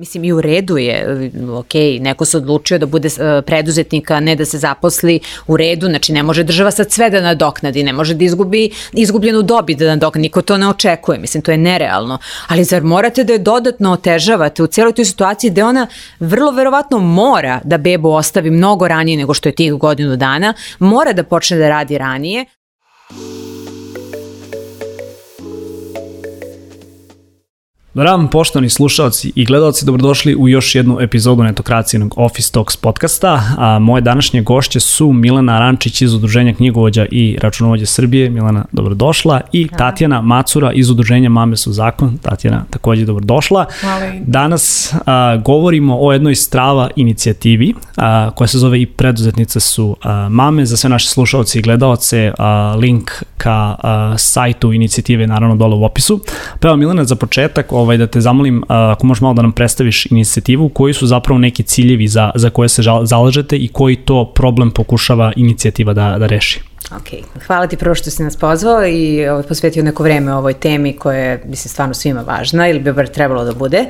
Mislim, i u redu je, ok, neko se odlučio da bude uh, preduzetnika, ne da se zaposli u redu, znači ne može država sad sve da nadoknadi, ne može da izgubi izgubljenu dobit da nadoknadi, niko to ne očekuje, mislim, to je nerealno. Ali zar morate da je dodatno otežavate u cijeloj toj situaciji gde ona vrlo verovatno mora da bebu ostavi mnogo ranije nego što je tih godinu dana, mora da počne da radi ranije. Dobar dan, poštovani slušalci i gledalci, dobrodošli u još jednu epizodu netokracijenog Office Talks podcasta. A moje današnje gošće su Milena Rančić iz Udruženja knjigovođa i računovođa Srbije. Milena, dobrodošla. I Tatjana Macura iz Udruženja Mame su zakon. Tatjana, takođe dobrodošla. Hvala. Danas a, govorimo o jednoj strava inicijativi a, koja se zove i preduzetnice su a, mame. Za sve naše slušalci i gledalce a, link ka a, sajtu inicijative naravno dole u opisu. Pa evo Milena, za početak ovaj, da te zamolim ako možeš malo da nam predstaviš inicijativu, koji su zapravo neki ciljevi za, za koje se zalažete i koji to problem pokušava inicijativa da, da reši? Ok, hvala ti prvo što si nas pozvao i ovaj, posvetio neko vreme ovoj temi koja je, mislim, stvarno svima važna ili bi bar trebalo da bude.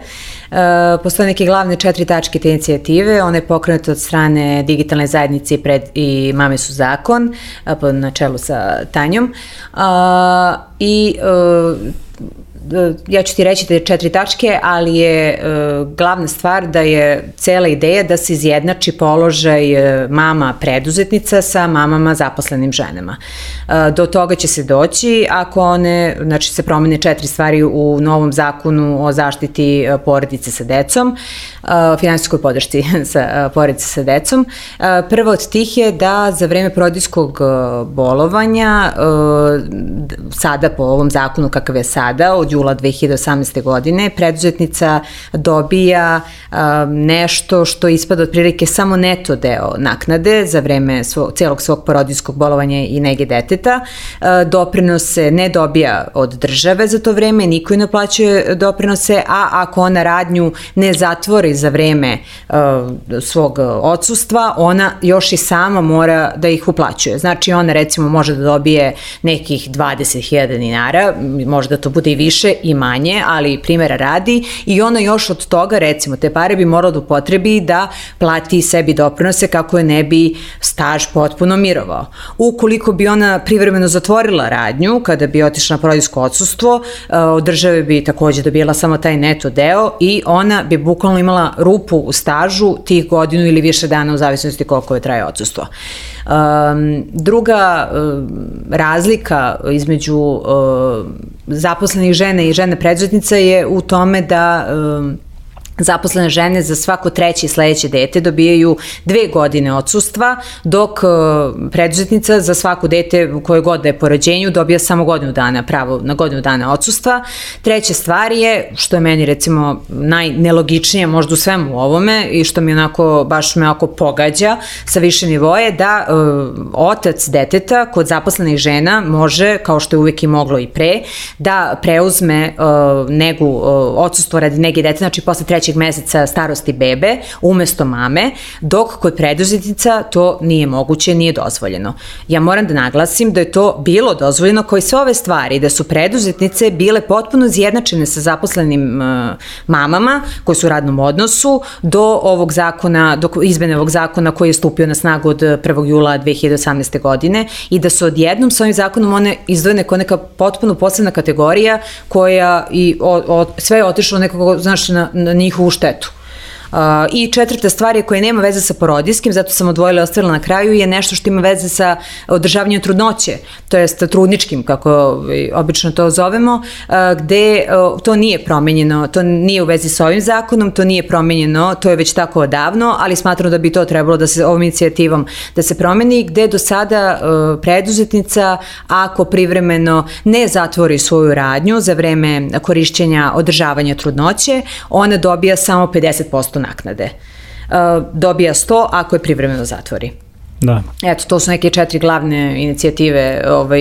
Uh, postoje neke glavne četiri tačke te inicijative, ona je pokrenuta od strane digitalne zajednice i, pred, i Mame su zakon, na čelu sa Tanjom. Uh, I E, ja ću ti reći da je četiri tačke, ali je e, glavna stvar da je cela ideja da se izjednači položaj e, mama preduzetnica sa mamama zaposlenim ženama. E, do toga će se doći ako one, znači se promene četiri stvari u novom zakonu o zaštiti e, porodice sa decom, e, finansijskoj podršci sa e, porodice sa decom. E, prva od tih je da za vreme porodijskog bolovanja, sada po ovom zakonu kakav je sada, od jula 2018. godine, preduzetnica dobija nešto što ispada otprilike samo neto deo naknade za vreme svog, celog svog porodijskog bolovanja i nege deteta. Doprinose ne dobija od države za to vreme, niko ne plaćuje doprinose, a ako ona radnju ne zatvori za vreme svog odsustva, ona još i sama mora da ih uplaćuje. Znači ona recimo može da dobije nekih 20.000 dinara, možda to bude i više i manje, ali primjera radi i ona još od toga, recimo, te pare bi morala da upotrebi da plati sebi doprinose kako je ne bi staž potpuno mirovao. Ukoliko bi ona privremeno zatvorila radnju, kada bi otišla na porodijsko odsustvo, eh, od države bi takođe dobijela samo taj neto deo i ona bi bukvalno imala rupu u stažu tih godinu ili više dana u zavisnosti koliko je traje odsustvo. Um, druga um, razlika između um, zaposlenih žene i žene preduzetnica je u tome da um, zaposlene žene za svako treće i sledeće dete dobijaju dve godine odsustva, dok e, preduzetnica za svako dete koje god da je po rođenju dobija samo godinu dana, pravo na godinu dana odsustva. Treća stvar je, što je meni recimo najnelogičnije možda u svemu ovome i što mi onako, baš me onako pogađa sa više nivoje, da uh, otac deteta kod zaposlenih žena može, kao što je uvek i moglo i pre, da preuzme uh, negu, uh, odsustvo radi nege dete, znači posle treće trećeg meseca starosti bebe umesto mame, dok kod preduzetnica to nije moguće, nije dozvoljeno. Ja moram da naglasim da je to bilo dozvoljeno koji sve ove stvari, da su preduzetnice bile potpuno zjednačene sa zaposlenim uh, mamama koji su u radnom odnosu do ovog zakona, do izmene ovog zakona koji je stupio na snagu od 1. jula 2018. godine i da su odjednom sa ovim zakonom one izdvojene kao neka potpuno posebna kategorija koja i o, o, sve je otišlo nekako, znaš, na, na njih hustetu. I četvrta stvar je koja nema veze sa porodijskim, zato sam odvojila i ostavila na kraju, je nešto što ima veze sa održavanjem trudnoće, to jest trudničkim, kako ovaj, obično to zovemo, uh, gde uh, to nije promenjeno, to nije u vezi sa ovim zakonom, to nije promenjeno, to je već tako odavno, ali smatram da bi to trebalo da se ovom inicijativom da se promeni, gde do sada preduzetnica, ako privremeno ne zatvori svoju radnju za vreme korišćenja održavanja trudnoće, ona dobija samo 50% naknade. Uh, dobija 100 ako je privremeno zatvori. Da. Eto, to su neke četiri glavne inicijative ovaj,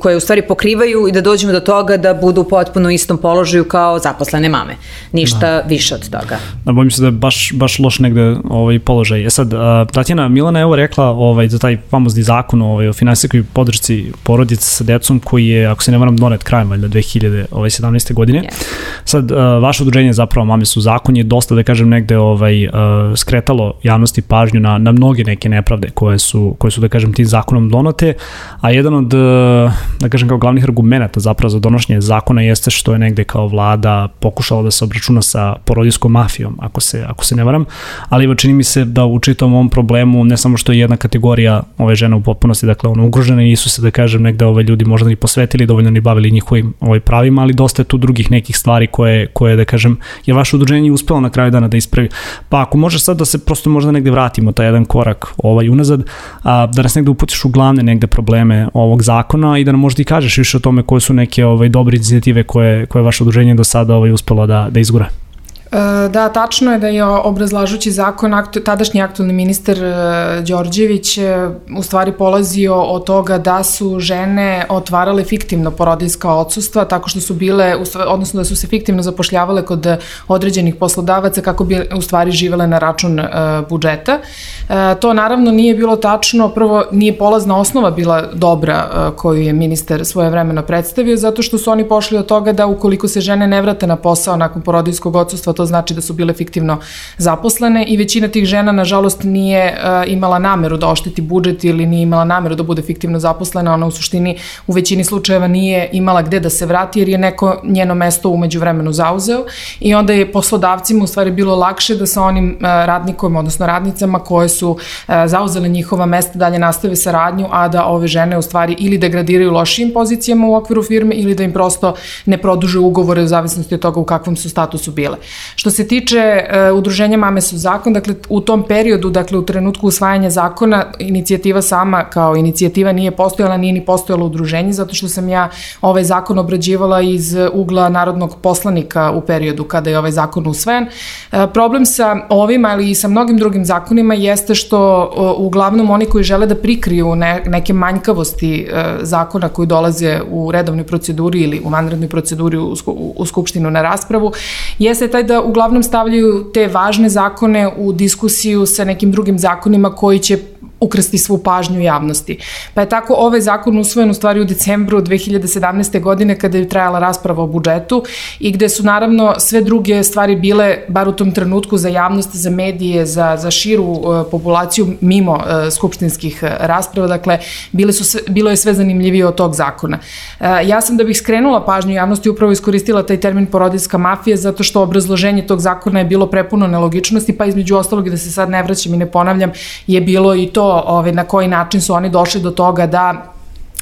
koje u stvari pokrivaju i da dođemo do toga da budu potpuno u istom položaju kao zaposlene mame. Ništa da. više od toga. Da, bojim se da je baš, baš loš negde ovaj položaj. E sad, Tatjana Milana je ovo rekla ovaj, za taj famozni zakon ovaj, o finansijskoj podršci porodice sa decom koji je, ako se ne moram, donet krajem valjda 2017. godine. Yeah. Sad, vaše udruženje zapravo Mame su zakon je dosta, da kažem, negde ovaj, skretalo javnosti pažnju na, na mnoge neke nepravde koje su, koje su, da kažem, tim zakonom donote, a jedan od, da kažem, kao glavnih argumenta zapravo za donošenje zakona jeste što je negde kao vlada pokušala da se obračuna sa porodiljskom mafijom, ako se, ako se ne varam, ali evo čini mi se da u čitom ovom problemu ne samo što je jedna kategorija ove žene u potpunosti, dakle ono ugrožene nisu se da kažem negde ove ljudi možda ni posvetili, dovoljno ni bavili njihovim ovaj pravima, ali dosta je tu drugih nekih stvari koje, koje da kažem je vaše udruženje uspelo na kraju dana da ispravi. Pa ako može sad da se prosto možda negde vratimo taj jedan korak ovaj unazad, a, da nas negde uputiš u glavne negde probleme ovog zakona i da nam možda i kažeš više o tome koje su neke ovaj dobre inicijative koje koje vaše udruženje do sada ovaj uspelo da da izgura. E, da, tačno je da je obrazlažući zakon tadašnji aktualni ministar e, Đorđević e, u stvari polazio od toga da su žene otvarale fiktivno porodiljska odsustva tako što su bile, odnosno da su se fiktivno zapošljavale kod određenih poslodavaca kako bi u stvari živele na račun budžeta. To naravno nije bilo tačno, prvo nije polazna osnova bila dobra koju je ministar svoje vremeno predstavio zato što su oni pošli od toga da ukoliko se žene ne vrate na posao nakon porodiljskog odsustva to znači da su bile fiktivno zaposlene i većina tih žena nažalost nije uh, imala nameru da ošteti budžet ili nije imala nameru da bude fiktivno zaposlena, ona u suštini u većini slučajeva nije imala gde da se vrati jer je neko njeno mesto umeđu vremenu zauzeo i onda je poslodavcima u stvari bilo lakše da sa onim uh, radnikom, odnosno radnicama koje su uh, zauzele njihova mesta dalje nastave saradnju, a da ove žene u stvari ili degradiraju lošijim pozicijama u okviru firme ili da im prosto ne produže ugovore u zavisnosti od toga u kakvom su statusu bile. Što se tiče uh, udruženja Mame su zakon, dakle u tom periodu, dakle u trenutku usvajanja zakona, inicijativa sama kao inicijativa nije postojala, nije ni postojalo udruženje, zato što sam ja ovaj zakon obrađivala iz ugla narodnog poslanika u periodu kada je ovaj zakon usvojen. Uh, problem sa ovim, ali i sa mnogim drugim zakonima jeste što uh, uglavnom oni koji žele da prikriju ne, neke manjkavosti uh, zakona koji dolaze u redovnoj proceduri ili u vanrednoj proceduri u, u, u Skupštinu na raspravu, jeste taj da uglavnom stavljaju te važne zakone u diskusiju sa nekim drugim zakonima koji će ukrsti svu pažnju javnosti. Pa je tako ovaj zakon usvojen u stvari u decembru 2017. godine kada je trajala rasprava o budžetu i gde su naravno sve druge stvari bile, bar u tom trenutku, za javnost, za medije, za, za širu uh, populaciju mimo uh, skupštinskih uh, rasprava, dakle, bile su sve, bilo je sve zanimljivije od tog zakona. Uh, ja sam da bih skrenula pažnju javnosti upravo iskoristila taj termin porodijska mafija zato što obrazloženje tog zakona je bilo prepuno nelogičnosti, pa između ostalog da se sad ne vraćam i ne ponavljam, je bilo i to ovaj, na koji način su oni došli do toga da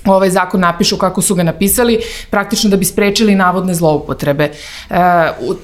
ovaj zakon napišu kako su ga napisali, praktično da bi sprečili navodne zloupotrebe. E,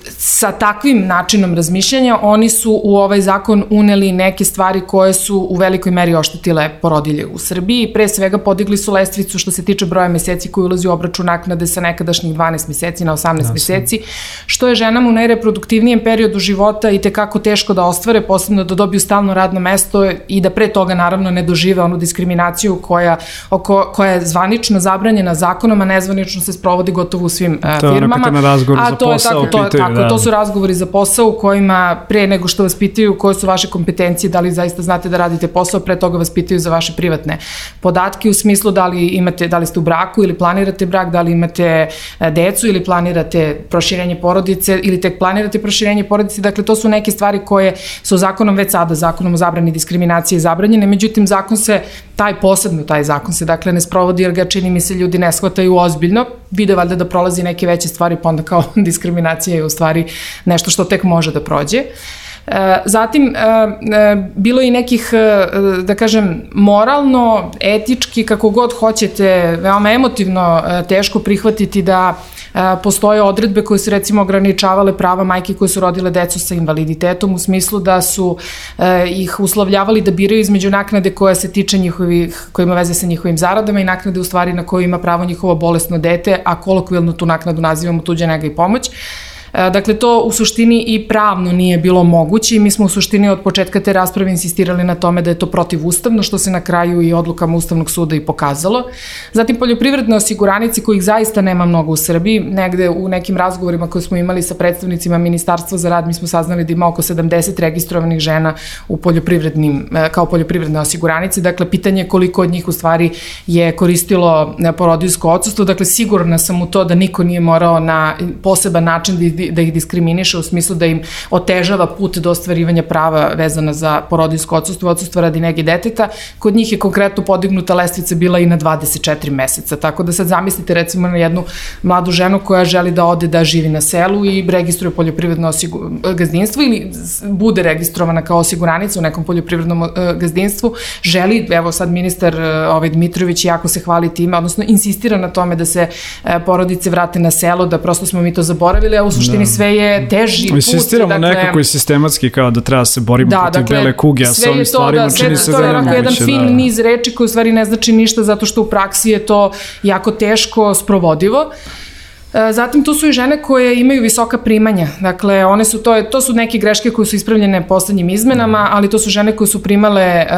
sa takvim načinom razmišljanja oni su u ovaj zakon uneli neke stvari koje su u velikoj meri oštetile porodilje u Srbiji. Pre svega podigli su lestvicu što se tiče broja meseci koji ulazi u obračun naknade sa nekadašnjih 12 meseci na 18 Jasne. meseci, što je ženama u najreproduktivnijem periodu života i tekako teško da ostvare, posebno da dobiju stalno radno mesto i da pre toga naravno ne dožive onu diskriminaciju koja, oko, koja je zvanično zabranjena zakonom, a nezvanično se sprovodi gotovo u svim uh, to firmama. To je razgovor za posao. Tako, to, pitaju, tako, da. to su razgovori za posao u kojima pre nego što vas pitaju koje su vaše kompetencije, da li zaista znate da radite posao, pre toga vas pitaju za vaše privatne podatke u smislu da li imate, da li ste u braku ili planirate brak, da li imate e, decu ili planirate proširenje porodice ili tek planirate proširenje porodice. Dakle, to su neke stvari koje su zakonom već sada, zakonom o zabrani diskriminacije zabranjene, međutim, zakon se, taj posebno taj zakon se, dakle, ne sprovodi jer ga čini mi se ljudi ne shvataju ozbiljno, vide valjda da prolazi neke veće stvari, pa onda kao diskriminacija je u stvari nešto što tek može da prođe. E, zatim, e, e, bilo i nekih, da kažem, moralno, etički, kako god hoćete, veoma emotivno teško prihvatiti da postoje odredbe koje su recimo ograničavale prava majke koje su rodile decu sa invaliditetom u smislu da su ih uslovljavali da biraju između naknade koja se tiče njihovih, koja ima veze sa njihovim zaradama i naknade u stvari na koju ima pravo njihovo bolesno dete, a kolokvijalno tu naknadu nazivamo tuđa nega i pomoć. Dakle, to u suštini i pravno nije bilo moguće i mi smo u suštini od početka te rasprave insistirali na tome da je to protivustavno, što se na kraju i odlukama Ustavnog suda i pokazalo. Zatim, poljoprivredne osiguranice, kojih zaista nema mnogo u Srbiji, negde u nekim razgovorima koje smo imali sa predstavnicima Ministarstva za rad, mi smo saznali da ima oko 70 registrovanih žena u poljoprivrednim, e, kao poljoprivredne osiguranice. Dakle, pitanje je koliko od njih u stvari je koristilo e, porodijsko odsustvo. Dakle, sigurna sam u to da niko nije morao na poseban način da, da ih diskriminiše u smislu da im otežava put do ostvarivanja prava vezana za porodijsko odsustvo, odsustvo radi nege deteta. Kod njih je konkretno podignuta lestvica bila i na 24 meseca. Tako da sad zamislite recimo na jednu mladu ženu koja želi da ode da živi na selu i registruje poljoprivredno gazdinstvo ili bude registrovana kao osiguranica u nekom poljoprivrednom gazdinstvu, želi, evo sad ministar ovaj Dmitrović jako se hvali time, odnosno insistira na tome da se porodice vrate na selo, da prosto smo mi to zaboravili, a u da. sve je teži put. Insistiramo dakle, nekako i sistematski kao da treba se borimo da, protiv dakle, bele kuge, a sa ovim stvarima da, čini se da je nemoguće. To je jedan fin da. niz reči koji u stvari ne znači ništa zato što u praksi je to jako teško sprovodivo. E, zatim tu su i žene koje imaju visoka primanja. Dakle, one su to, to su neke greške koje su ispravljene poslednjim izmenama, ali to su žene koje su primale uh,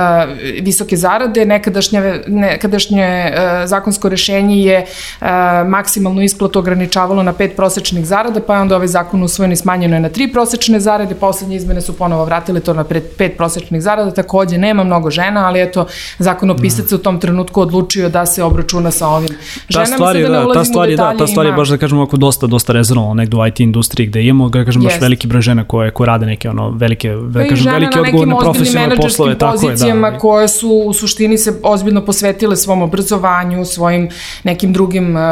visoke zarade. Nekadašnje, nekadašnje uh, zakonsko rešenje je uh, maksimalnu isplatu ograničavalo na pet prosečnih zarada, pa je onda ovaj zakon usvojen i smanjeno je na tri prosečne zarade. Poslednje izmene su ponovo vratile to na pet prosečnih zarada. Takođe, nema mnogo žena, ali eto, zakon opisac se u tom trenutku odlučio da se obračuna sa ovim ženama. Ta stvar je, da, ta stvar je, da, ta stvar je baš da kažemo ovako dosta, dosta rezervno negde u IT industriji gde imamo, da kažem, baš yes. veliki broj žena koje, koje rade neke ono, velike, da kažem, velike odgovorne profesionalne poslove. Tako je, da. koje su u suštini se ozbiljno posvetile svom obrazovanju, svojim nekim drugim uh,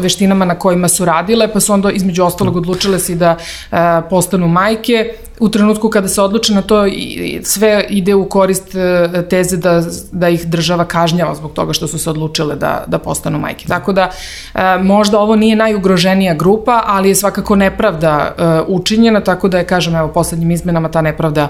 veštinama na kojima su radile, pa su onda između ostalog odlučile se da uh, postanu majke u trenutku kada se odluče na to sve ide u korist e, teze da, da ih država kažnjava zbog toga što su se odlučile da, da postanu majke. Tako da možda ovo nije najugroženija grupa, ali je svakako nepravda e, učinjena, tako da je, kažem, evo, poslednjim izmenama ta nepravda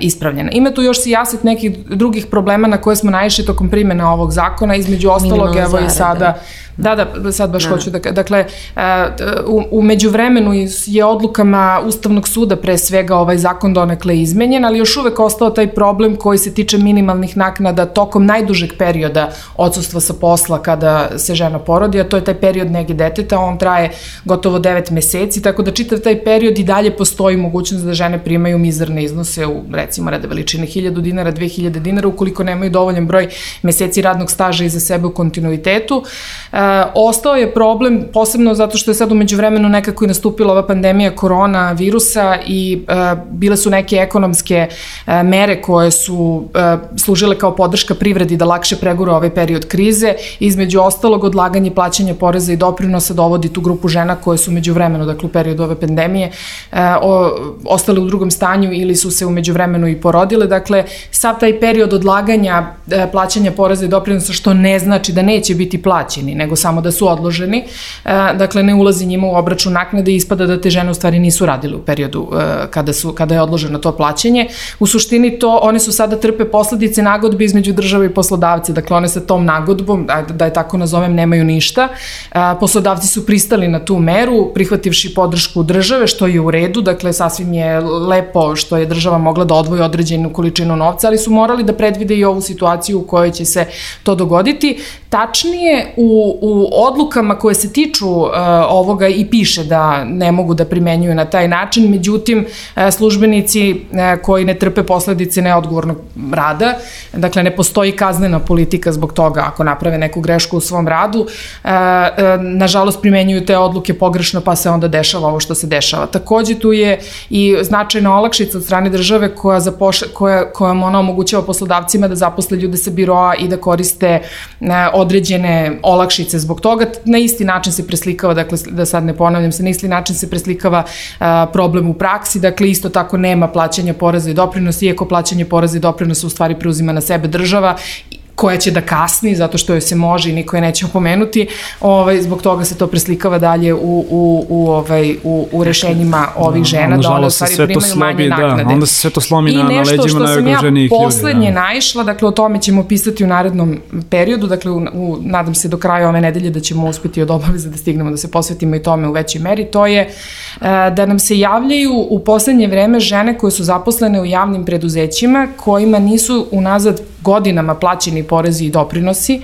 ispravljena. Ima tu još sijaset nekih drugih problema na koje smo naišli tokom primjena ovog zakona, između ostalog, evo i sada Da, da, sad baš da. hoću da... Dakle, e, u, u međuvremenu je odlukama Ustavnog suda pre svega ovaj zakon donekle izmenjen, ali još uvek ostao taj problem koji se tiče minimalnih naknada tokom najdužeg perioda odsustva sa posla kada se žena porodi, a to je taj period nege deteta, on traje gotovo 9 meseci, tako da čitav taj period i dalje postoji mogućnost da žene primaju mizarne iznose u recimo rade veličine 1000 dinara, 2000 dinara, ukoliko nemaju dovoljan broj meseci radnog staža iza sebe u kontinuitetu. E, ostao je problem, posebno zato što je sad umeđu vremenu nekako i nastupila ova pandemija korona virusa i e, bile su neke ekonomske e, mere koje su e, služile kao podrška privredi da lakše pregura ovaj period krize. Između ostalog, odlaganje plaćanja poreza i doprinosa dovodi tu grupu žena koje su umeđu vremenu, dakle u periodu ove pandemije, e, o, ostale u drugom stanju ili su se umeđu vremenu i porodile. Dakle, sav taj period odlaganja e, plaćanja poreza i doprinosa, što ne znači da neće biti plaćeni, nego samo da su odloženi, e, dakle ne ulazi njima u obračun naknade i ispada da te žene u stvari nisu radile u periodu e, kada, su, kada je odloženo to plaćanje. U suštini to, one su sada trpe posledice nagodbe između države i poslodavca, dakle one sa tom nagodbom, da, da je tako nazovem, nemaju ništa. E, poslodavci su pristali na tu meru, prihvativši podršku države, što je u redu, dakle sasvim je lepo što je država mogla da odvoji određenu količinu novca, ali su morali da predvide i ovu situaciju u kojoj će se to dogoditi. Tačnije, u, u odlukama koje se tiču uh, ovoga i piše da ne mogu da primenjuju na taj način, međutim, uh, službenici uh, koji ne trpe posledice neodgovornog rada, dakle, ne postoji kaznena politika zbog toga ako naprave neku grešku u svom radu, uh, uh, nažalost primenjuju te odluke pogrešno pa se onda dešava ovo što se dešava. Takođe tu je i značajna olakšica od strane države koja, zapoš, koja, koja ona omogućava poslodavcima da zaposle ljude sa biroa i da koriste uh, određene olakšice zbog toga. Na isti način se preslikava, dakle da sad ne ponavljam se, na isti način se preslikava a, problem u praksi, dakle isto tako nema plaćanja poreza i doprinosa, iako plaćanje poreza i doprinosa u stvari preuzima na sebe država koja će da kasni zato što joj se može i niko je neće opomenuti, ovaj, zbog toga se to preslikava dalje u, u, u, ovaj, u, u rešenjima ovih da, žena, da one u stvari primaju slobi, manje da, naknade. Da, onda se sve to slomi na, na leđima najugroženijih ljudi. I nešto što sam ja poslednje da. naišla, dakle o tome ćemo pisati u narednom periodu, dakle u, u, nadam se do kraja ove nedelje da ćemo uspeti od obaveza da stignemo da se posvetimo i tome u većoj meri, to je uh, da nam se javljaju u poslednje vreme žene koje su zaposlene u javnim preduzećima kojima nisu unazad godinama plaćeni porezi i doprinosi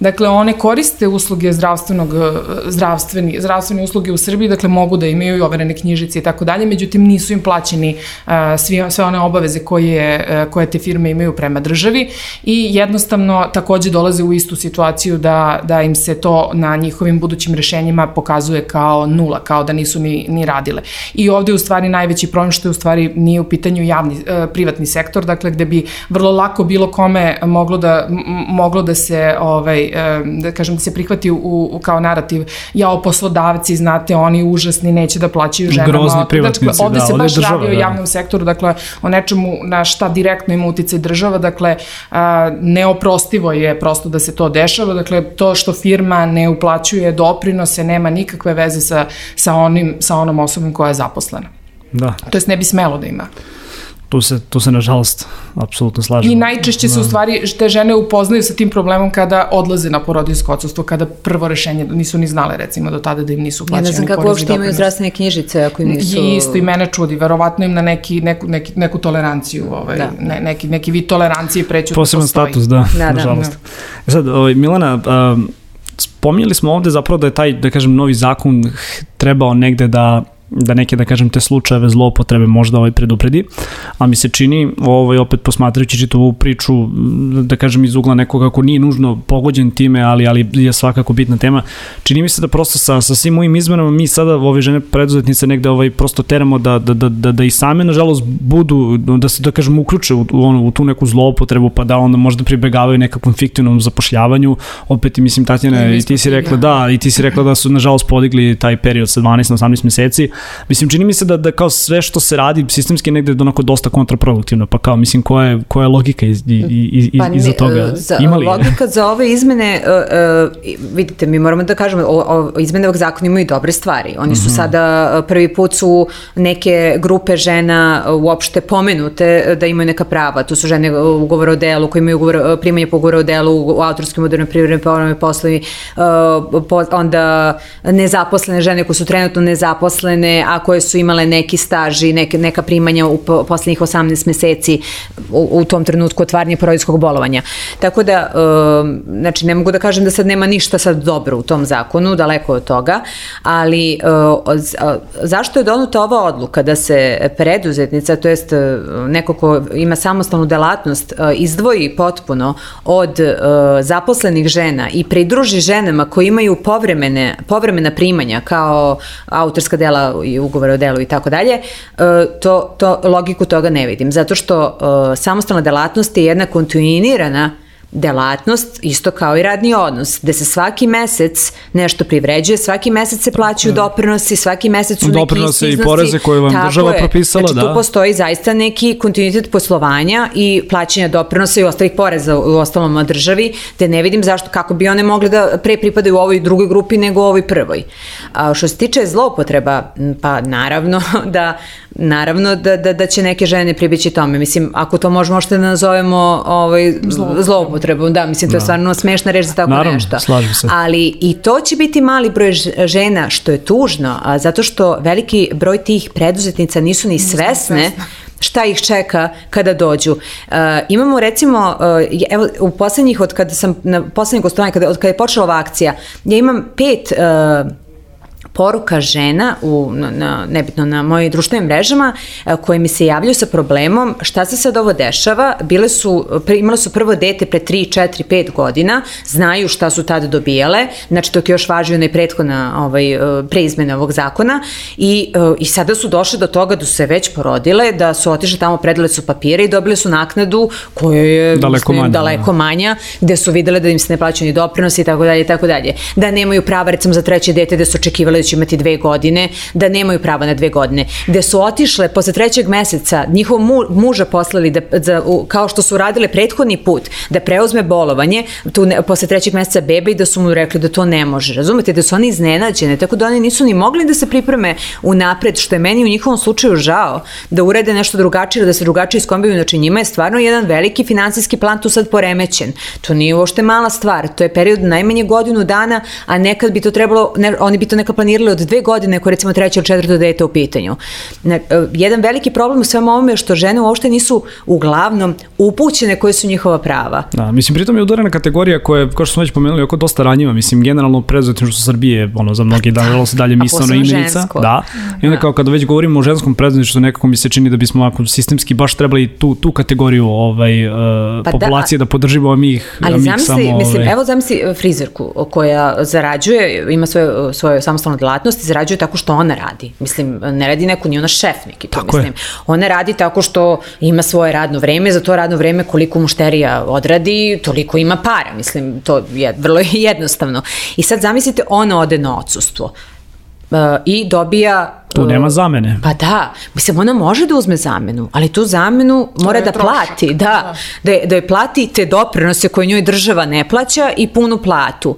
Dakle, one koriste usluge zdravstvenog, e, zdravstveni, zdravstvene usluge u Srbiji, dakle mogu da imaju i overene knjižice i tako dalje, međutim nisu im plaćeni uh, svi, sve one obaveze koje, uh, koje te firme imaju prema državi i jednostavno takođe dolaze u istu situaciju da, da im se to na njihovim budućim rešenjima pokazuje kao nula, kao da nisu ni, ni radile. I ovde je u stvari najveći problem što je u stvari nije u pitanju javni, uh, privatni sektor, dakle gde bi vrlo lako bilo kome moglo da, moglo da se ovaj, da kažem, da se prihvati u, u, kao narativ, jao poslodavci, znate, oni užasni, neće da plaćaju ženama. Grozni privatnici, dakle, ovde da, se ovde baš država, radi o da. javnom sektoru, dakle, o nečemu na šta direktno ima uticaj država, dakle, a, neoprostivo je prosto da se to dešava, dakle, to što firma ne uplaćuje doprinose, nema nikakve veze sa, sa, onim, sa onom osobom koja je zaposlena. Da. To jest ne bi smelo da ima tu se, tu se nažalost apsolutno slažem. I najčešće se u da. stvari te žene upoznaju sa tim problemom kada odlaze na porodinsko odsustvo, kada prvo rešenje nisu ni znale recimo do tada da im nisu plaćeni Ja ne znam kako uopšte imaju zdravstvene knjižice ako im nisu... I isto i mene čudi, verovatno im na neki, neku, neki, neku toleranciju, ovaj, da. ne, neki, neki vid tolerancije preću da Poseban status, da, da, da. nažalost. Da. E sad, ovaj, Milana, um, spominjali smo ovde zapravo da je taj, da kažem, novi zakon trebao negde da da neke, da kažem, te slučajeve zloupotrebe možda ovaj predupredi, a mi se čini, ovaj, opet posmatrajući čitavu priču, da kažem, iz ugla nekoga kako nije nužno pogođen time, ali, ali je svakako bitna tema, čini mi se da prosto sa, sa svim ovim izmenama mi sada ove žene preduzetnice negde ovaj, prosto teramo da, da, da, da, da i same, nažalost, budu, da se, da kažem, uključe u, u, ono, u tu neku zloupotrebu, pa da onda možda pribegavaju nekakvom fiktivnom zapošljavanju, opet i mislim, Tatjana, i ti si rekla, da, i ti si rekla da su, nažalost, podigli taj period sa 12 na 18 meseci, Mislim, čini mi se da, da kao sve što se radi sistemski negde je onako dosta kontraproduktivno, pa kao, mislim, koja je, koja je logika iz, iz, iz, pa, iza toga? Za, Ima li? Logika za ove izmene, uh, uh, vidite, mi moramo da kažemo, o, o, izmene ovog zakona imaju dobre stvari. Oni su mm -hmm. sada, prvi put su neke grupe žena uopšte pomenute da imaju neka prava. Tu su žene ugovora o delu, koji imaju ugovor, primanje po ugovora o delu u autorskim modernim privrednim povrame poslovi, uh, po, onda nezaposlene žene koje su trenutno nezaposlene, a koje su imale neki staž i neke, neka primanja u poslednjih 18 meseci u, u tom trenutku otvarnje porodijskog bolovanja. Tako da, e, znači, ne mogu da kažem da sad nema ništa sad dobro u tom zakonu, daleko od toga, ali e, zašto je donuta ova odluka da se preduzetnica, to jest e, neko ko ima samostalnu delatnost, e, izdvoji potpuno od zaposlenih žena i pridruži ženama koji imaju povremene, povremena primanja kao autorska dela i ugovore o delu i tako dalje, e, to, to, logiku toga ne vidim. Zato što uh, samostalna delatnost je jedna kontinuirana delatnost, isto kao i radni odnos, gde se svaki mesec nešto privređuje, svaki mesec se plaćaju da. doprinosi, svaki mesec su Doprinose neki iznosi. i poreze koje vam Tako država je. propisala, znači, da. tu postoji zaista neki kontinuitet poslovanja i plaćanja doprinosa i ostalih poreza u ostalom državi, gde ne vidim zašto, kako bi one mogle da pre pripadaju u ovoj drugoj grupi nego u ovoj prvoj. A što se tiče zloupotreba, pa naravno da naravno da, da, da će neke žene pribići tome. Mislim, ako to možemo možete da nazovemo ovaj, zloupotrebom, da, mislim, to je da. stvarno smešna reč za tako naravno, nešto. slažem se. Ali i to će biti mali broj žena, što je tužno, a, zato što veliki broj tih preduzetnica nisu ni svesne šta ih čeka kada dođu. Uh, imamo recimo, uh, evo u poslednjih, od kada sam, na poslednjih gostovanja, kada, od kada je počela ova akcija, ja imam pet uh, poruka žena u, na, na, nebitno na mojim društvenim mrežama e, koje mi se javljaju sa problemom šta se sad ovo dešava, bile su, imale su prvo dete pre 3, 4, 5 godina, znaju šta su tada dobijale, znači dok je još važio onaj prethodna ovaj, e, preizmene ovog zakona i, e, i sada su došle do toga da su se već porodile, da su otišle tamo, predale su papire i dobile su naknadu koja je daleko, manja, daleko da. manja, gde su videle da im se ne plaćaju ni doprinosi i tako dalje i tako dalje. Da nemaju prava recimo za treće dete gde su očekivali da će imati dve godine, da nemaju prava na dve godine. Gde su otišle posle trećeg meseca, njihov mu, muža poslali da, u, kao što su radile prethodni put, da preuzme bolovanje tu ne, posle trećeg meseca bebe i da su mu rekli da to ne može. Razumete da su oni iznenađene, tako da oni nisu ni mogli da se pripreme u napred, što je meni u njihovom slučaju žao, da urede nešto drugačije, da se drugačije iskombiju, znači njima je stvarno jedan veliki finansijski plan tu sad poremećen. To nije uopšte mala stvar, to je period najmanje godinu dana, a nekad bi to trebalo, ne, oni bi to neka planirali od dve godine, ako recimo treće ili četvrto dete u pitanju. Ne, jedan veliki problem u svemu ovome je što žene uopšte nisu uglavnom upućene koje su njihova prava. Da, mislim, pritom je udarena kategorija koja je, kao što smo već pomenuli, oko dosta ranjiva, mislim, generalno preduzetništvo Srbije, ono, za mnogi da, se dalje mislano imenica. Da, i onda da. kao kada već govorimo o ženskom preduzetništvu, nekako mi se čini da bismo ovako sistemski baš trebali tu, tu kategoriju ovaj, uh, pa populacije da, da podržimo, mi ih, ali mi zamisli, samo... Mislim, ovaj... evo zamisli e, frizerku koja zarađuje, ima svoju, svoju samostalnu delatnost i zarađuje tako što ona radi. Mislim, ne radi neko, ni ona šef neki to, tako mislim. Je. Ona radi tako što ima svoje radno vreme, za to radno vreme koliko mušterija odradi, toliko ima para. Mislim, to je vrlo jednostavno. I sad zamislite, ona ode na odsustvo uh, i dobija Tu uh, nema zamene. Pa da, mislim ona može da uzme zamenu, ali tu zamenu to mora da trošak. plati, da, da, da, da je plati te doprinose koje njoj država ne plaća i punu platu.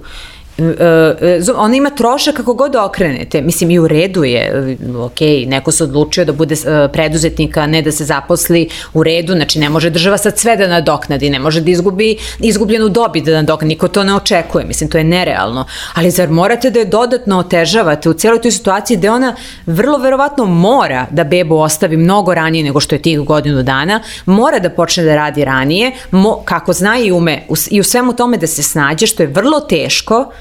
Uh, ona ima trošak kako god okrenete. Mislim, i u redu je, ok, neko se odlučio da bude preduzetnika, ne da se zaposli u redu, znači ne može država sad sve da nadoknadi, ne može da izgubi izgubljenu dobit da nadoknadi, niko to ne očekuje, mislim, to je nerealno. Ali zar morate da je dodatno otežavate u celoj toj situaciji gde ona vrlo verovatno mora da bebu ostavi mnogo ranije nego što je tih godinu dana, mora da počne da radi ranije, mo, kako zna i ume, i u svemu tome da se snađe, što je vrlo teško,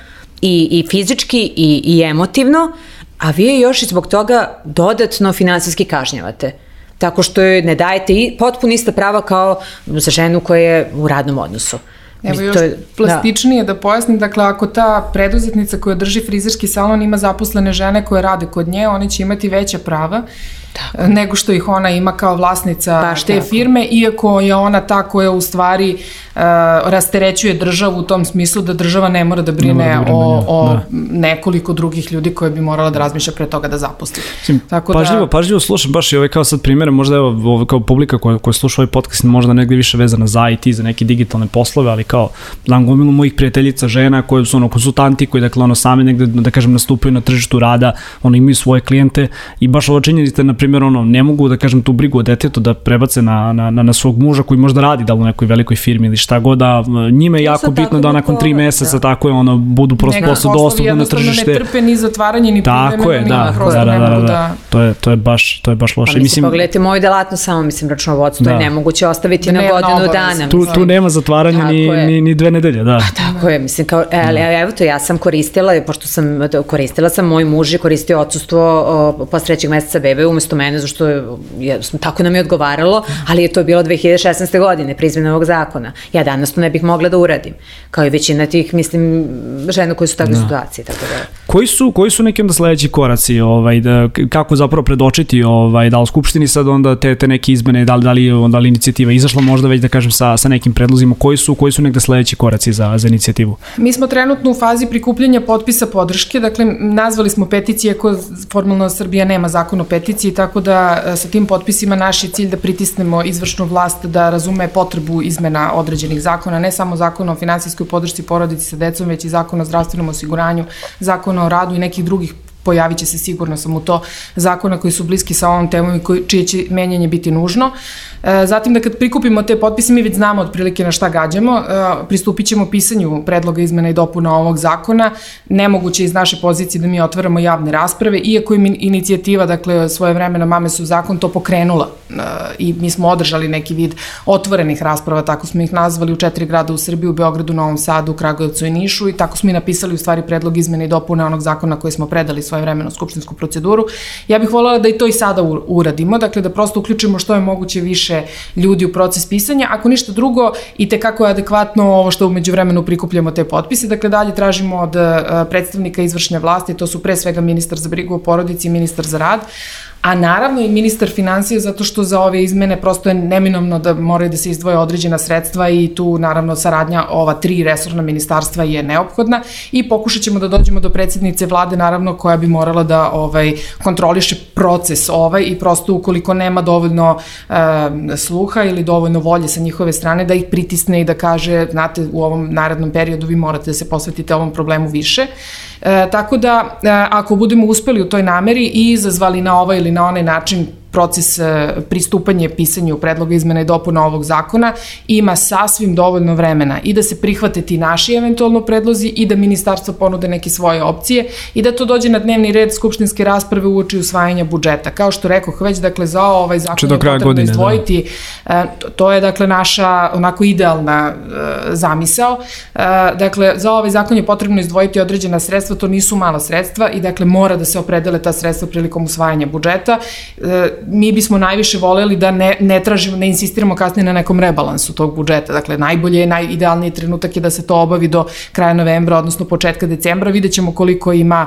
i, i fizički i, i emotivno, a vi je još i zbog toga dodatno finansijski kažnjavate tako što joj ne dajete i potpuno ista prava kao za ženu koja je u radnom odnosu. Evo još je, plastičnije da. da pojasnim, dakle ako ta preduzetnica koja drži frizerski salon ima zaposlene žene koje rade kod nje, one će imati veća prava Tako. nego što ih ona ima kao vlasnica Baš te tako. firme, iako je ona ta koja u stvari uh, rasterećuje državu u tom smislu da država ne mora da brine, da brine o, o da. nekoliko drugih ljudi koje bi morala da razmišlja pre toga da zaposli. Sim, Tako pažljivo, da... pažljivo slušam baš i ovaj kao sad primere, možda evo ovo, kao publika koja, koja sluša ovaj podcast možda negde više vezana za IT, za neke digitalne poslove, ali kao znam gomilu mojih prijateljica žena koje su ono konsultanti koji dakle ono sami negde da kažem nastupaju na tržištu rada, ono imaju svoje klijente i baš ovo činjenica na primjer, ono, ne mogu da kažem tu brigu o detetu da prebace na, na, na, na svog muža koji možda radi da u nekoj velikoj firmi ili šta god, da njime je jako bitno da nakon tri meseca da. tako je, ono, budu prosto posle dostupno na tržište. ne trpe ni zatvaranje, ni tako je, da, da, da, da, da, da, to je, to je baš, to je baš loše. Pa, mislim, mislim, pogledajte moju delatno samo, mislim, računovodstvo da. je nemoguće ostaviti da na godinu dana. Tu, tu nema zatvaranja ni, ni, ni dve nedelje, da. Pa tako je, mislim, kao, e, ali evo to, ja sam koristila, pošto sam koristila sam, moj muž je koristio odsustvo posle trećeg meseca bebe umesto mene, zašto je, tako nam je odgovaralo, ali je to bilo 2016. godine, prizmena ovog zakona. Ja danas to ne bih mogla da uradim, kao i većina tih, mislim, žena koji su u takvoj da. situaciji. Tako da... Koji su, koji su neki onda sledeći koraci, ovaj, da, kako zapravo predočiti ovaj, da u Skupštini sad onda te, te neke izmene, da li, da li onda li inicijativa izašla možda već da kažem sa, sa nekim predlozima, koji su, koji su negde sledeći koraci za, za inicijativu? Mi smo trenutno u fazi prikupljanja potpisa podrške, dakle nazvali smo peticije, ko formalno Srbija nema zakon o peticiji, tako da e, sa tim potpisima naš je cilj da pritisnemo izvršnu vlast da razume potrebu izmena određenih zakona, ne samo zakona o finansijskoj podršci porodici sa decom, već i zakona o zdravstvenom osiguranju, zakona o radu i nekih drugih pojavit će se sigurno sam u to zakona koji su bliski sa ovom temom i koji, čije će menjanje biti nužno. E, zatim da kad prikupimo te potpise, mi već znamo otprilike na šta gađamo, e, pristupit ćemo pisanju predloga izmena i dopuna ovog zakona. Nemoguće iz naše pozicije da mi otvaramo javne rasprave, iako je inicijativa, dakle, svoje vremena Mame su zakon to pokrenula e, i mi smo održali neki vid otvorenih rasprava, tako smo ih nazvali u četiri grada u Srbiji, u Beogradu, Novom Sadu, Kragujevcu i Nišu i tako smo i napisali u stvari predlog izmene i dopune onog zakona koji smo predali svoje vremena u skupštinsku proceduru. Ja bih voljela da i to i sada uradimo, dakle da prosto uključimo što je moguće više ljudi u proces pisanja. Ako ništa drugo, i te kako je adekvatno ovo što umeđu vremenu prikupljamo te potpise, dakle dalje tražimo od e, predstavnika izvršne vlasti, to su pre svega ministar za brigu o porodici i ministar za rad, a naravno i ministar financija zato što za ove izmene prosto je neminovno da moraju da se izdvoje određena sredstva i tu naravno saradnja ova tri resorna ministarstva je neophodna i pokušat ćemo da dođemo do predsjednice vlade naravno koja bi morala da ovaj kontroliše proces ovaj i prosto ukoliko nema dovoljno e, sluha ili dovoljno volje sa njihove strane da ih pritisne i da kaže znate u ovom narednom periodu vi morate da se posvetite ovom problemu više. E, tako da, e, ako budemo uspeli u toj nameri i izazvali na ovaj ili na onaj način proces e, pristupanja pisanju predloga izmena i dopuna ovog zakona ima sasvim dovoljno vremena i da se prihvate ti naši eventualno predlozi i da ministarstvo ponude neke svoje opcije i da to dođe na dnevni red skupštinske rasprave uoči usvajanja budžeta. Kao što rekoh već, dakle, za ovaj zakon je potrebno godine, da. izdvojiti, da. to je dakle naša onako idealna e, zamisao. Dakle, za ovaj zakon je potrebno izdvojiti određena sredstva, to nisu mala sredstva i dakle mora da se opredele ta sredstva prilikom usvajanja budžeta mi bismo najviše voleli da ne, ne tražimo, ne insistiramo kasnije na nekom rebalansu tog budžeta. Dakle, najbolje, najidealniji trenutak je da se to obavi do kraja novembra, odnosno početka decembra. Vidjet ćemo koliko ima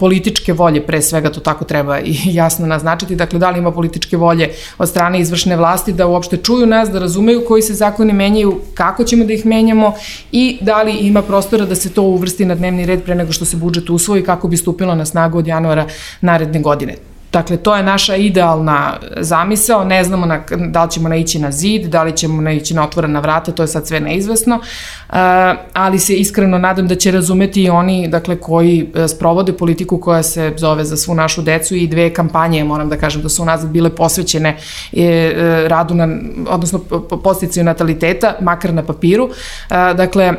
političke volje, pre svega to tako treba i jasno naznačiti. Dakle, da li ima političke volje od strane izvršne vlasti da uopšte čuju nas, da razumeju koji se zakoni menjaju, kako ćemo da ih menjamo i da li ima prostora da se to uvrsti na dnevni red pre nego što se budžet usvoji kako bi stupilo na snagu od januara naredne godine. Dakle, to je naša idealna zamisao, ne znamo na, da li ćemo naići na zid, da li ćemo naići na otvorena vrata, to je sad sve neizvesno, uh, ali se iskreno nadam da će razumeti i oni dakle, koji e, sprovode politiku koja se zove za svu našu decu i dve kampanje, moram da kažem da su nas bile posvećene e, e, radu na, odnosno posticaju nataliteta, makar na papiru. Dakle,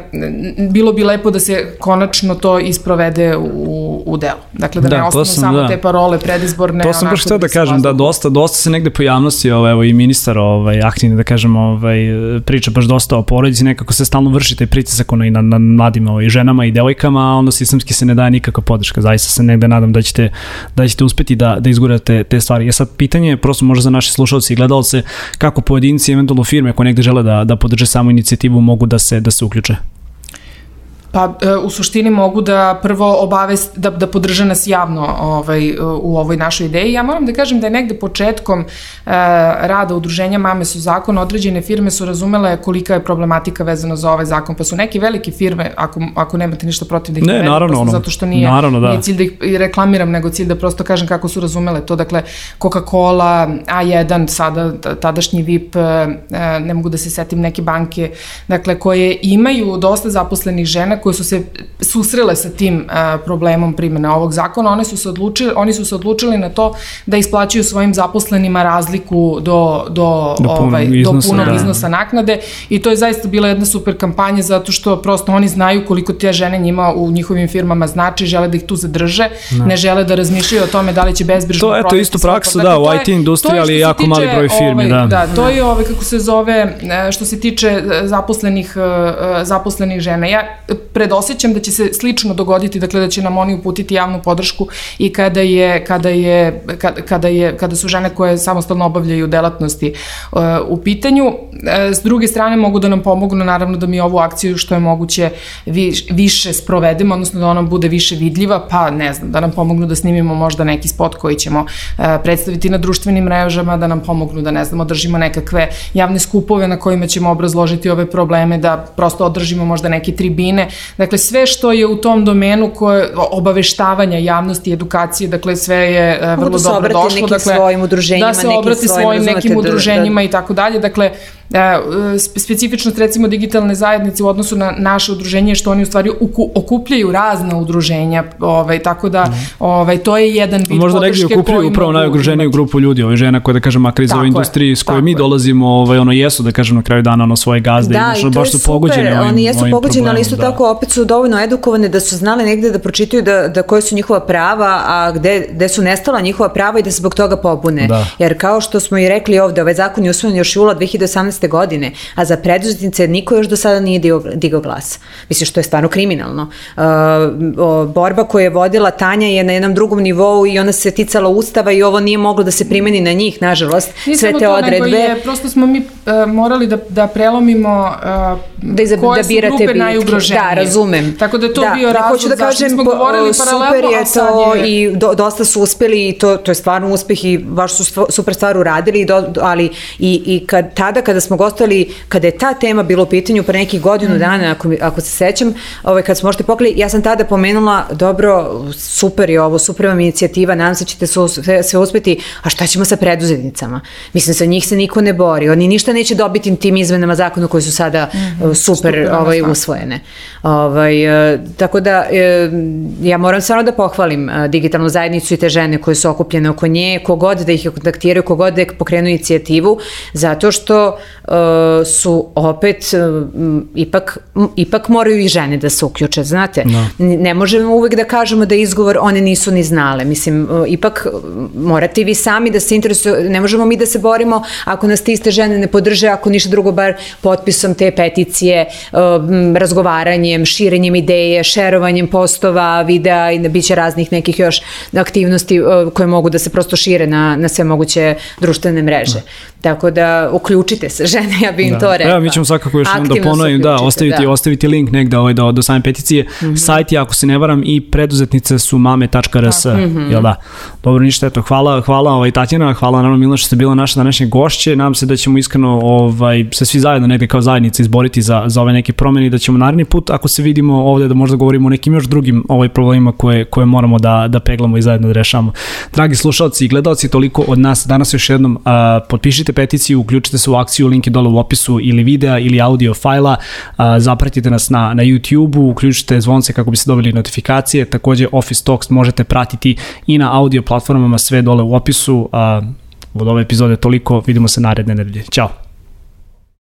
bilo bi lepo da se konačno to isprovede u, u delu. Dakle, da, da ne ostanu samo da. te parole predizborne to sam baš htio da kažem, da dosta, dosta se negde po javnosti, ovaj, evo i ministar ovaj, aktivni, da kažem, ovaj, priča baš dosta o porodici, nekako se stalno vrši taj pritisak ono, i na, na mladim ovaj, ženama i devojkama, a onda sistemski se ne daje nikakva podrška. Zaista se negde nadam da ćete, da ćete uspeti da, da izgurate te stvari. Ja sad pitanje je prosto možda za naše slušalce i gledalce kako pojedinci, eventualno firme koje negde žele da, da podrže samu inicijativu mogu da se, da se uključe. Pa e, u suštini mogu da prvo obavest, da, da podrže nas javno ovaj, u ovoj našoj ideji. Ja moram da kažem da je negde početkom e, rada udruženja Mame su zakon, određene firme su razumele kolika je problematika vezana za ovaj zakon, pa su neke velike firme, ako, ako nemate ništa protiv da ih ne, naravno, ono, zato što nije, naravno, da. nije cilj da ih reklamiram, nego cilj da prosto kažem kako su razumele to. Dakle, Coca-Cola, A1, sada tadašnji VIP, e, ne mogu da se setim neke banke, dakle, koje imaju dosta zaposlenih žena koje su se susrele sa tim uh, problemom primjene ovog zakona, one su se odlučili, oni su se odlučili na to da isplaćuju svojim zaposlenima razliku do, do, do, ovaj, iznosa, do punog da. iznosa naknade i to je zaista bila jedna super kampanja zato što prosto oni znaju koliko te žene njima u njihovim firmama znači, žele da ih tu zadrže, da. ne žele da razmišljaju o tome da li će bezbrižno To je to isto praksa, da, u IT industriji, ali jako tiče, mali broj firmi, ovaj, da. Da, to je ovaj, kako se zove, e, što se tiče e, zaposlenih, zaposlenih žena. Ja predosećam da će se slično dogoditi, dakle da će nam oni uputiti javnu podršku i kada je, kada je, kada, je, kada su žene koje samostalno obavljaju delatnosti uh, u pitanju. Uh, s druge strane mogu da nam pomognu naravno da mi ovu akciju što je moguće vi, više sprovedemo, odnosno da ona bude više vidljiva, pa ne znam, da nam pomognu da snimimo možda neki spot koji ćemo uh, predstaviti na društvenim mrežama, da nam pomognu da ne znam, održimo nekakve javne skupove na kojima ćemo obrazložiti ove probleme, da prosto održimo možda neke tribine. Dakle, sve što je u tom domenu koje, obaveštavanja javnosti, edukacije, dakle sve je uh, vrlo da dobro došlo. Dakle, svojim udruženjima, da se obrati svojim nekim udruženjima i tako dalje. Dakle, E, specifičnost recimo digitalne zajednice u odnosu na naše udruženje što oni u stvari okupljaju razna udruženja, ovaj, tako da mhm. ovaj, to je jedan vid Možda negdje okupljaju upravo najugruženiju grupu ljudi, ove žena koje da kažem makar iz ove industriji s koje mi dolazimo, ovaj, ono jesu da kažem na kraju dana ono svoje gazde da, i, baš su pogođeni ovim, oni jesu pogođeni, ali isto da. tako opet su dovoljno edukovane da su znali negde da pročitaju da, da koje su njihova prava, a gde, gde su nestala njihova prava i da se zbog toga pobune. Da. Jer kao što smo i rekli ovde, ovaj zakon je usvojen još jula 2018 2018. godine, a za preduzetnice niko još do sada nije digao, digao glas. Mislim, što je stvarno kriminalno. Uh, borba koju je vodila Tanja je na jednom drugom nivou i ona se ticala ustava i ovo nije moglo da se primeni na njih, nažalost, Nije sve te to, odredbe. Nego je, prosto smo mi uh, morali da, da prelomimo uh, da, izab, koje da su grupe bitke. najugroženije. Da, razumem. Tako da to da, bio ne, razlog da zašto kažem, smo govorili super paralelno, je to je... i do, dosta su uspeli i to, to je stvarno uspeh i baš su stvo, super stvar uradili, do, ali i, i kad, tada kada smo gostali, kada je ta tema bilo u pitanju pre nekih godinu mm. dana, ako, ako se sećam, ovaj, kad smo možete pokli, ja sam tada pomenula, dobro, super je ovo, super vam inicijativa, nadam se da ćete sve, sve uspeti, a šta ćemo sa preduzetnicama? Mislim, sa njih se niko ne bori, oni ništa neće dobiti tim izmenama zakona koji su sada mm -hmm. super, super ovaj, usvojene. Ovaj, e, tako da, e, ja moram stvarno da pohvalim digitalnu zajednicu i te žene koje su okupljene oko nje, kogod da ih kontaktiraju, kogod da pokrenu inicijativu, zato što su opet uh, ipak, ipak moraju i žene da se uključe, znate. No. Da. Ne možemo uvek da kažemo da izgovor one nisu ni znale. Mislim, uh, ipak morate vi sami da se interesuju, ne možemo mi da se borimo ako nas te iste žene ne podrže, ako ništa drugo bar potpisom te peticije, uh, razgovaranjem, širenjem ideje, šerovanjem postova, videa i da biće raznih nekih još aktivnosti uh, koje mogu da se prosto šire na, na sve moguće društvene mreže. Da. Tako da uključite se žene, ja bih im da. to rekla. Evo mi ćemo svakako još da ponovim, da, ostaviti, da. ostaviti link negde ovaj, do, do same peticije. Mm -hmm. Sajt je, ako se ne varam, i preduzetnice su mame.rs, mm -hmm. jel da? Dobro, ništa, eto, hvala, hvala ovaj, Tatjana, hvala naravno Milo što ste bila naša današnja gošće, nadam se da ćemo iskreno ovaj, se svi zajedno negde kao zajednica izboriti za, za ove neke promene i da ćemo naredni put, ako se vidimo ovde, da možda govorimo o nekim još drugim ovaj problemima koje, koje moramo da, da peglamo i zajedno da rešamo. Dragi slušalci i gledalci, toliko od nas danas još jednom a, potpišite peticiju, uključite se u akciju, link je dole u opisu ili videa ili audio fajla, zapratite nas na, na YouTube-u, uključite zvonce kako biste dobili notifikacije, takođe Office Talks možete pratiti i na audio platformama, sve dole u opisu. Od ove epizode toliko, vidimo se naredne nedelje. Ćao!